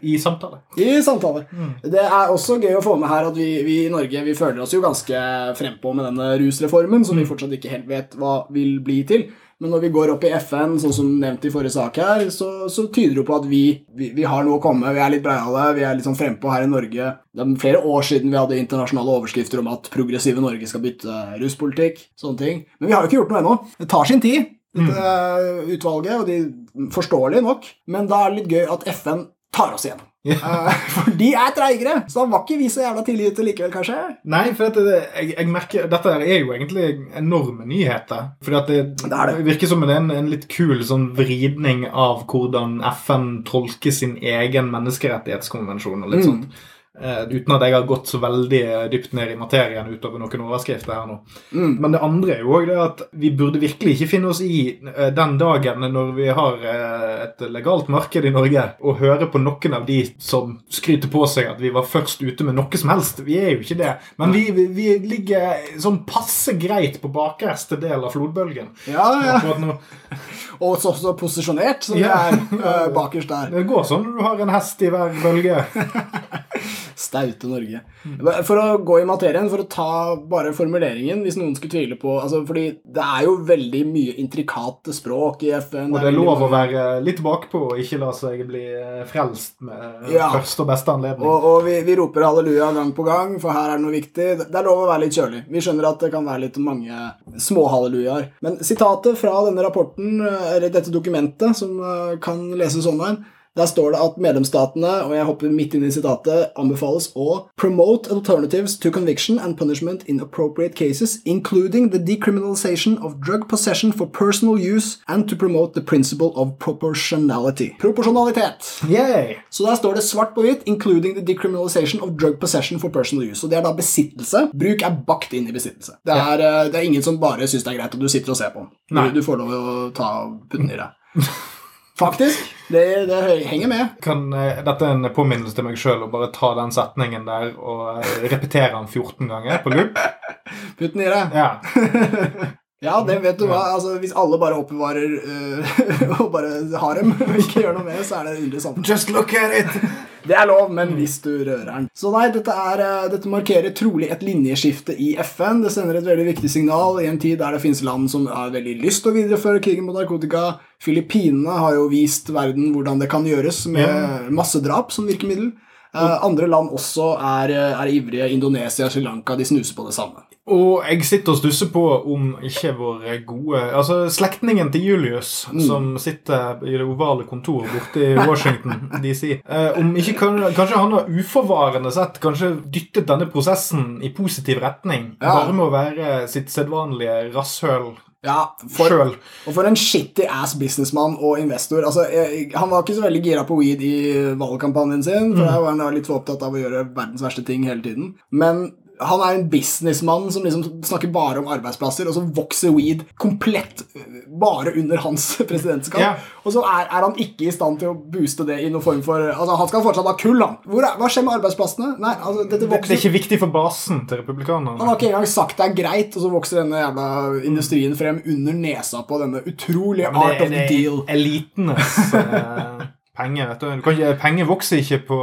i samtale. I samtale. Det er også gøy å få med her at vi, vi i Norge vi føler oss jo ganske frempå med denne rusreformen, som vi fortsatt ikke helt vet hva vil bli til. Men når vi går opp i FN, sånn som nevnt i forrige sak her, så, så tyder det på at vi, vi, vi har noe å komme. Vi er litt breiale, vi er litt sånn frempå her i Norge. Det er flere år siden vi hadde internasjonale overskrifter om at progressive Norge skal bytte ruspolitikk. Sånne ting. Men vi har jo ikke gjort noe ennå. Det tar sin tid, dette mm. utvalget, og de forståelig nok. Men da er det litt gøy at FN tar oss igjennom. Eh, for de er treigere, så da var ikke vi så jævla tidlig ute likevel, kanskje. Nei, for at det, jeg, jeg merker Dette er jo egentlig enorme nyheter. Fordi at det, Det det. virker som en, en litt kul sånn vridning av hvordan FN tolker sin egen menneskerettighetskonvensjon. og litt Mm. sånt. Eh, uten at jeg har gått så veldig eh, dypt ned i materien utover noen overskrifter her nå. Mm. Men det andre er jo òg det at vi burde virkelig ikke finne oss i eh, den dagen når vi har et legalt marked i Norge, og høre på noen av de som skryter på seg at vi var først ute med noe som helst. Vi er jo ikke det. Men vi, vi, vi ligger sånn passe greit på bakerste del av flodbølgen. Ja, ja. Nå. Og så, så posisjonert som vi Ja. er bakerst der. Det går sånn når du har en hest i hver bølge. Staute Norge. For å gå i materien, for å ta bare formuleringen, hvis noen skulle tvile på altså, Fordi det er jo veldig mye intrikate språk i FN. Og det er lov å være litt bakpå og ikke la seg bli eh, frelst med Ja. første og beste anledning. Og, og vi, vi roper halleluja gang på gang, for her er det noe viktig. Det er lov å være litt kjølig. Vi skjønner at det kan være litt mange småhallelujaer. Men sitatet fra denne rapporten, eh, eller dette dokumentet, som eh, kan leses online, der står det at medlemsstatene, og jeg hopper midt inn i sitatet, anbefales å promote alternatives to conviction and punishment in appropriate cases, including the decriminalization of drug possession for personal use and to promote the principle of proportionality. Proporsjonalitet. Yay! Så der står det svart på hvitt 'including the decriminalization of drug possession for personal use'. Og det er da besittelse. Bruk er bakt inn i besittelse. Det er, yeah. det er ingen som bare syns det er greit at du sitter og ser på. Du, du får lov å ta putten i deg. Faktisk. Det, det henger med. Kan, eh, dette er en påminnelse til meg sjøl å bare ta den setningen der og eh, repetere den 14 ganger på loop. Putt den i deg. Ja. Ja, det vet du hva. Altså, hvis alle bare oppbevarer uh, og bare har dem, og ikke gjør noe med det, så er det underlig samfunn. Just look at it! Det er lov, men hvis du rører den. Så nei, dette, er, eh, dette markerer trolig et linjeskifte i FN. Det sender et veldig viktig signal i en tid der det finnes land som har veldig lyst til å videreføre krigen mot narkotika. Filippinene har jo vist verden hvordan det kan gjøres med massedrap som virkemiddel. Eh, andre land også er, eh, er ivrige. Indonesia, Sri Lanka, de snuser på det samme. Og jeg sitter og stusser på om ikke vår gode Altså slektningen til Julius, som sitter i det ovale kontoret borte i Washington DC eh, Om ikke kan, Kanskje han har uforvarende sett kanskje dyttet denne prosessen i positiv retning. Ja. Bare med å være sitt sedvanlige rasshøl Ja, for. Og for en shitty ass businessmann og investor. Altså, jeg, han var ikke så veldig gira på weed i valgkampanjen sin, for der var han litt for opptatt av å gjøre verdens verste ting hele tiden. Men han er en businessmann som liksom snakker bare om arbeidsplasser, og så vokser weed komplett bare under hans presidentskap. Yeah. Og så er, er han ikke i stand til å booste det i noen form for Altså, Han skal fortsatt ha kull, han. Er, hva skjer med arbeidsplassene? Nei, altså, dette Det, det er ikke viktig for basen til han har ikke engang sagt det er greit, og så vokser denne jævla industrien frem under nesa på denne utrolige ja, art of the deal. elitenes eh, penger. vet du. du ikke, penger vokser ikke på,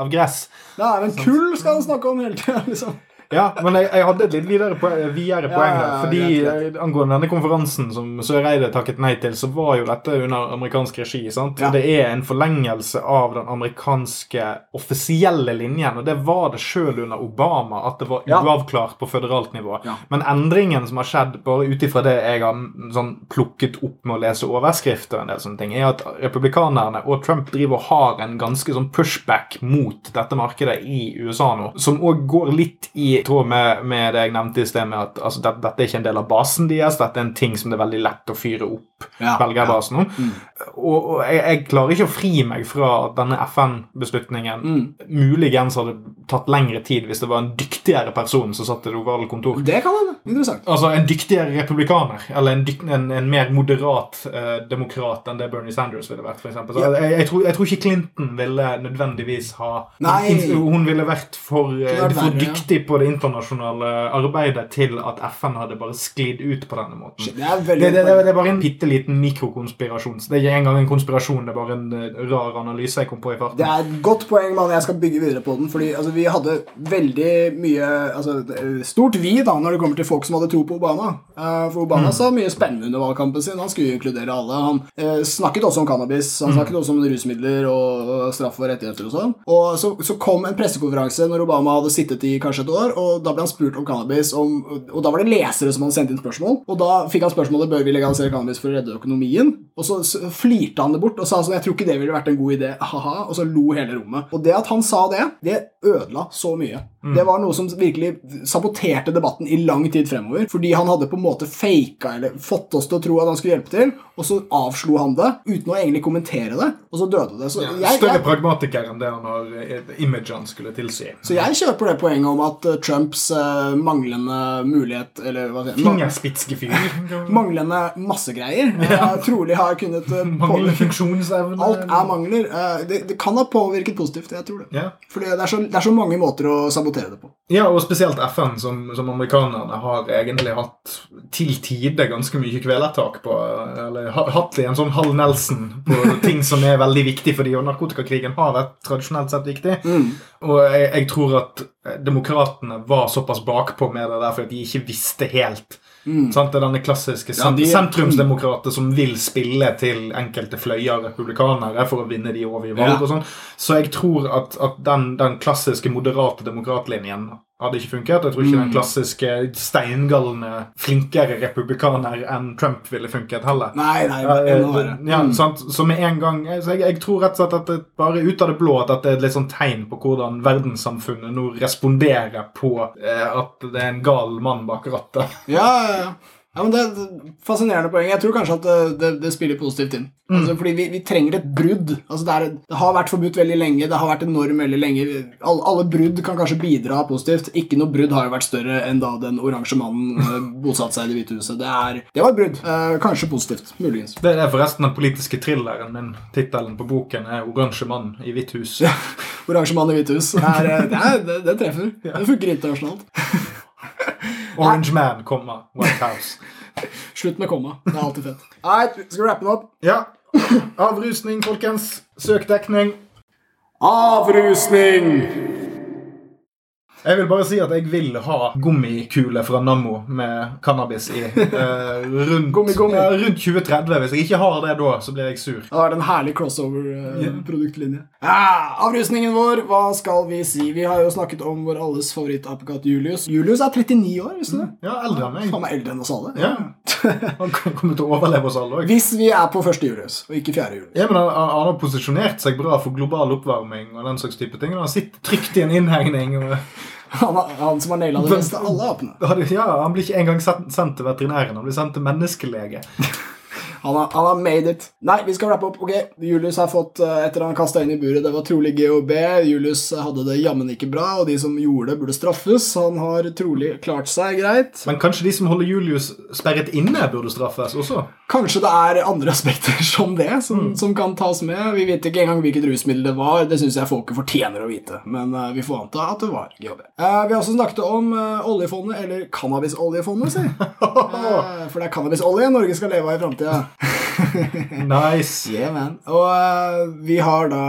av gress. Nei, men kull skal han snakke om hele tida, liksom. Ja, men jeg, jeg hadde et litt videre, poeng, videre poeng der. Fordi greit, Angående denne konferansen som Søreide takket nei til, så var jo dette under amerikansk regi. sant? Ja. Det er en forlengelse av den amerikanske offisielle linjen. Og det var det sjøl under Obama, at det var uavklart på føderalt nivå. Ja. Men endringen som har skjedd, bare ut ifra det jeg har sånn, plukket opp med å lese overskrifter, og en del sånne ting, er at republikanerne og Trump driver og har en ganske sånn pushback mot dette markedet i USA nå, som òg går litt i tråd med, med det jeg nevnte i sted, med at altså, dette, dette er ikke en del av basen deres, dette er en ting som det er veldig lett å fyre opp Ja, velgerbasen om. Og, og jeg, jeg klarer ikke å fri meg fra at denne FN-beslutningen muligens hadde tatt lengre tid hvis det var en dyktigere person som satt i det ovale kontor. Det kan være Interessant. Altså en dyktigere republikaner, eller en, dykt, en, en mer moderat eh, demokrat enn det Bernie Sanders ville vært. For eksempel. så Ja. jeg, jeg, tror, jeg tror ikke Clinton ville nødvendigvis ha Nei. Hun ville vært for, Klar, for dyktig ja. på det internasjonale arbeidet til at FN hadde bare sklidd ut på denne måten. Det er veldig det, det, det er bare en bitte liten mikrokonspirasjon. Så Det er ikke engang en konspirasjon, det er bare en eh, rar analyse jeg kom på i farten. Det er et godt poeng, mann. Jeg skal bygge videre på den. Fordi altså, vi hadde veldig mye altså, Stort vi da når det kommer til folk som hadde tro på Obama. Eh, for Obama sa mye spennende under valgkampen sin. Han skulle inkludere alle. Han eh, snakket også om cannabis. Han snakket også om rusmidler og straff og rettigheter og sånn. Og så, så kom en pressekonferanse når Obama hadde sittet i kanskje et år, og da ble han spurt om cannabis. Om, og da var det lesere som hadde sendt inn spørsmål. Og da fikk han spørsmålet bør vi legalisere cannabis for redde økonomien. Og så flirte han det bort og sa sånn 'Jeg tror ikke det ville vært en god idé', ha-ha. Og så lo hele rommet. Og det at han sa det, det ødela så mye. Mm. Det var noe som virkelig saboterte debatten i lang tid fremover. Fordi han hadde på en måte faka eller fått oss til å tro at han skulle hjelpe til, og så avslo han det uten å egentlig kommentere det, og så døde det. Så jeg, Større jeg, pragmatiker enn det han har imaget han skulle tilsi. så jeg kjøper det poenget om at eh, Trumps uh, manglende mulighet Eller hva sier Fingerspitzgefühl. Manglende massegreier eh, trolig har kunnet uh, Manglende funksjonsevne. Alt er mangler. Eh, det, det kan ha påvirket positivt, jeg tror det. Ja. For det er, så, det er så mange måter å sabotere det på. Ja, og spesielt FN, som, som amerikanerne har egentlig hatt til tider ganske mye kvelertak på. Eller hatt hatt en sånn halv Nelson på ting som er veldig viktig for dem. og narkotikakrigen har vært tradisjonelt sett viktig. Og jeg, jeg tror at demokratene var såpass bakpå med det der fordi de ikke visste helt. Sant? Det er denne klassiske Ja, de- sentrumsdemokrater som vil spille til enkelte fløyer republikanere for å vinne de over i valg. Ja. og sånn. Så jeg tror at, at den, den klassiske moderate demokratlinjen hadde ikke funket. Jeg tror ikke den klassiske steingalne, flinkere republikaner enn Trump ville funket heller. Nei, nei, eh, verre. ja, Mm. sant? Så med en gang så jeg, jeg tror rett og slett at det bare ut av det blå at dette er et litt sånn tegn på hvordan verdenssamfunnet nå responderer på eh, at det er en gal mann bak rattet. Ja, ja, ja. Ja, men Det er et fascinerende poeng. Jeg tror kanskje at det, det, det spiller positivt inn. Altså, fordi vi, vi trenger et brudd. Altså, det, er, det har vært forbudt veldig lenge. Det har vært en norm veldig lenge. Alle, alle brudd kan kanskje bidra positivt. Ikke noe brudd har jo vært større enn da den oransje mannen eh, bosatte seg i Det hvite huset. Det, er, det var et brudd. Eh, kanskje positivt. Muligens. Det er forresten den politiske thrilleren min. Tittelen på boken er 'Oransje mann i hvitt hus'. Oransje mann i Hvitt hus. Det, er, eh, det, er, det, det treffer. Det funker internasjonalt. Orange Man, komma, White House. Slutt med komma. Det er alltid fett. Nei, skal vi rappe den opp? Ja. Avrusning, folkens. Søk dekning. Avrusning! Jeg vil bare si at jeg vil ha gummikule fra Nammo med cannabis i. Eh, rundt, Gummi, gummi. Ja, rundt 2030. Hvis jeg ikke har det da, så blir jeg sur. Det er det en herlig crossover-produktlinje. Ja, avrusningen vår, hva skal vi si? Vi har jo snakket om vår alles favoritt-apekatt Julius. Julius er 39 år, visste du det? Ja, eldre enn meg. Han er eldre enn oss alle. Ja. Han kommer til å overleve oss alle òg. Hvis vi er på første Julius, og ikke fjerde Julius. Ja, men han, han han har posisjonert seg bra for global oppvarming og den slags type ting. Han sitter trygt i en innhegning. og Han, han som har naila det meste av alle apene. ja, Han blir ikke engang sendt til veterinæren, han blir sendt til menneskelege. Han har, han har made it. Nei, vi skal rappe opp. Ok, Julius har fått, eh, etter han kasta inn i buret, det var trolig GHB. Julius hadde det jammen ikke bra, og de som gjorde det, burde straffes. Han har trolig klart seg greit. Men kanskje de som holder Julius sperret inne, burde straffes også? Kanskje det er andre aspekter som det som, som kan tas med. Vi vet ikke engang hvilket rusmiddel det var. Det syns jeg folket fortjener å vite. Men uh, vi får anta at det var GHB. Uh, vi har også snakket om uh, oljefondet, eller cannabisoljefondet, si. Eh, for det er cannabisolje Norge skal leve av i framtida. Nice. Yeah, man. Og uh, vi har da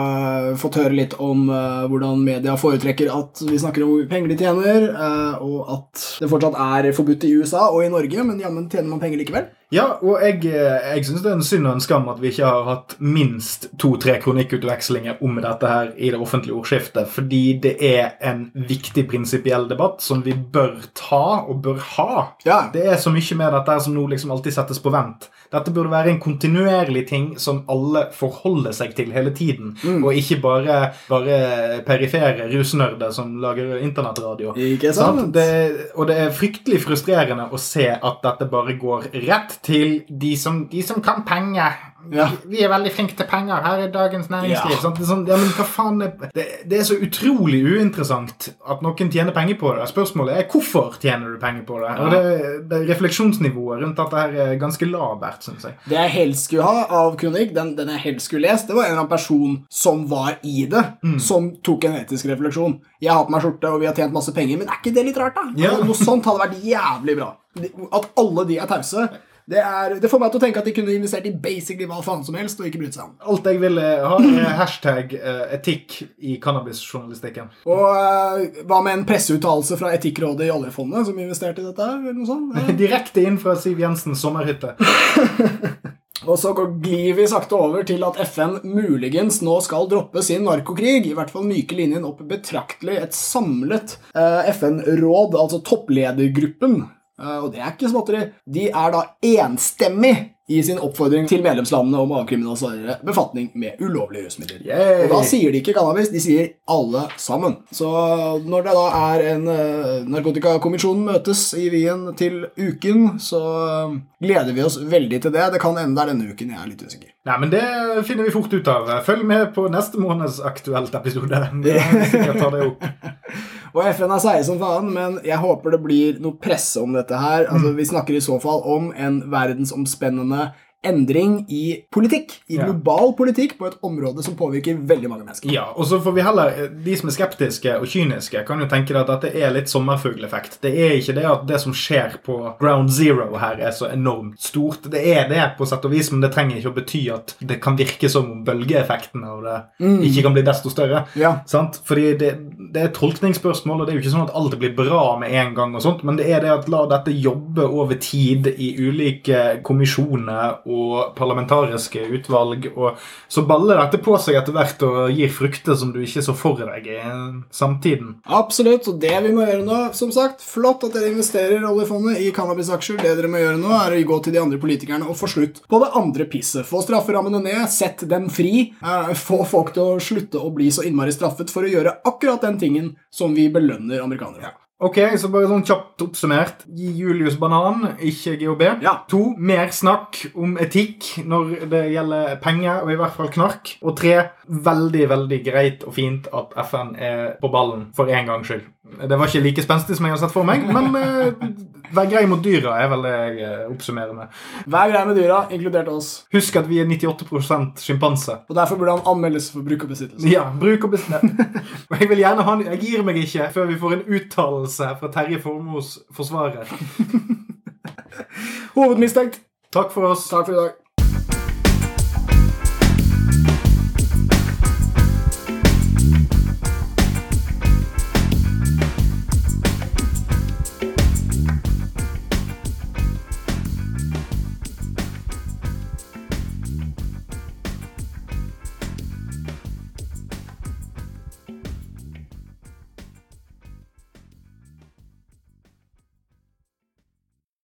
fått høre litt om uh, hvordan media foretrekker at vi snakker om hvor penger de tjener, uh, og at det fortsatt er forbudt i USA og i Norge, men jammen tjener man penger likevel. Ja, og jeg, eh, jeg syns det er en synd og en skam at vi ikke har hatt minst to-tre kronikkutvekslinger om dette her i det offentlige ordskiftet, fordi det er en viktig prinsipiell debatt som vi bør ta og bør ha. Ja. Det er så mye med dette her som nå liksom alltid settes på vent. Dette burde være en kontinuerlig ting som alle forholder seg til hele tiden, og ikke bare, bare perifere rusnerder som lager internettradio. Ikke sant? Sant? Det, og det er fryktelig frustrerende å se at dette bare går rett til de som, de som kan penger. Ja. Vi, er veldig flinke til penger. Her er Dagens Næringsliv. Ja. Det, er sånn, ja, faen det, det er så utrolig uinteressant at noen tjener penger på det. Spørsmålet er hvorfor tjener du penger på det? Og det, det Refleksjonsnivået rundt dette her er ganske labert, syns jeg. Det jeg helst skulle ha av kronikk, den, den jeg helst skulle lest, det var en eller annen person som var i det, som tok en etisk refleksjon. Jeg har på meg skjorte, og vi har tjent masse penger, men er ikke det litt rart, da? Noe sånt hadde vært jævlig bra. At alle de er tause, det, er, det får meg til å tenke at de kunne investert i basically hva faen som helst, og ikke brydd seg om. Alt jeg vil eh, ha, er hashtag uh, etikk i cannabisjournalistikken. Og uh, hva med en presseuttalelse fra Etikkrådet i oljefondet, som investerte i dette? her, eller noe sånt? Ja. Direkte inn fra Siv Jensens sommerhytte. Og så glir vi sakte over til at FN muligens nå skal droppe sin narkokrig. I hvert fall myke linjen opp betraktelig. Et samlet eh, FN-råd, altså toppledergruppen, og det er ikke småtteri, de er da enstemmig i sin oppfordring til medlemslandene om å avkriminalisere befatning med ulovlige rusmidler. Yay! Og da sier de ikke cannabis, de sier alle sammen. Så når det da er en uh, narkotikakommisjon møtes i Wien til uken, så uh, gleder vi oss veldig til det. Det kan ende der denne uken, jeg er litt usikker. Nei, men det finner vi fort ut av. Følg med på neste måneds Aktuelt-episode. Ta det opp. Og FN er seige som faen, men jeg håper det blir noe presse om dette her. Altså, Vi snakker i så fall om en verdensomspennende endring i politikk. I global politikk på et område som påvirker veldig mange mennesker. Ja, og så får vi heller, De som er skeptiske og kyniske, kan jo tenke at dette er litt sommerfugleffekt. Det er ikke det at det som skjer på ground zero her, er så enormt stort. Det er det på sett og vis, men det trenger ikke å bety at det kan virke som om bølgeeffekten av det ikke kan bli desto større. Ja. Sant? Fordi det, det er tolkningsspørsmål, og det er jo ikke sånn at alt blir bra med en gang, og sånt, men det er det at la dette jobbe over tid i ulike kommisjoner og parlamentariske utvalg, og så baller dette på seg etter hvert og gir frukter som du ikke så for deg i samtiden. Absolutt, og det vi må gjøre nå, som sagt, flott at dere investerer oljefondet i cannabisaksjer. Det dere må gjøre nå, er å gå til de andre politikerne og få slutt på det andre pisset. Få strafferammene ned, sett dem fri. eh, Få folk til å slutte å bli så innmari straffet for å gjøre akkurat den tingen som vi belønner amerikanere for. Ok, så bare sånn kjapt oppsummert. Gi Julius banan, ikke GHB. Ja. To, mer snakk om etikk når det gjelder penger, og i hvert fall knark. Og tre, veldig, veldig greit og fint at FN er på ballen for en gangs skyld. Det var ikke like spenstig som jeg hadde sett for meg, men eh, vær grei mot dyra er vel det jeg eh, oppsummerer med. Vær grei med dyra, inkludert oss. Husk at vi er 98% sjimpanse. Og derfor burde han anmeldes for bruk og besittelse. Ja, bruk og besittelse. Jeg vil gjerne ha Jeg gir meg ikke før vi får en uttalelse fra Terje Formos forsvarer. Hovedmistenkt. Takk for oss. Takk for i dag.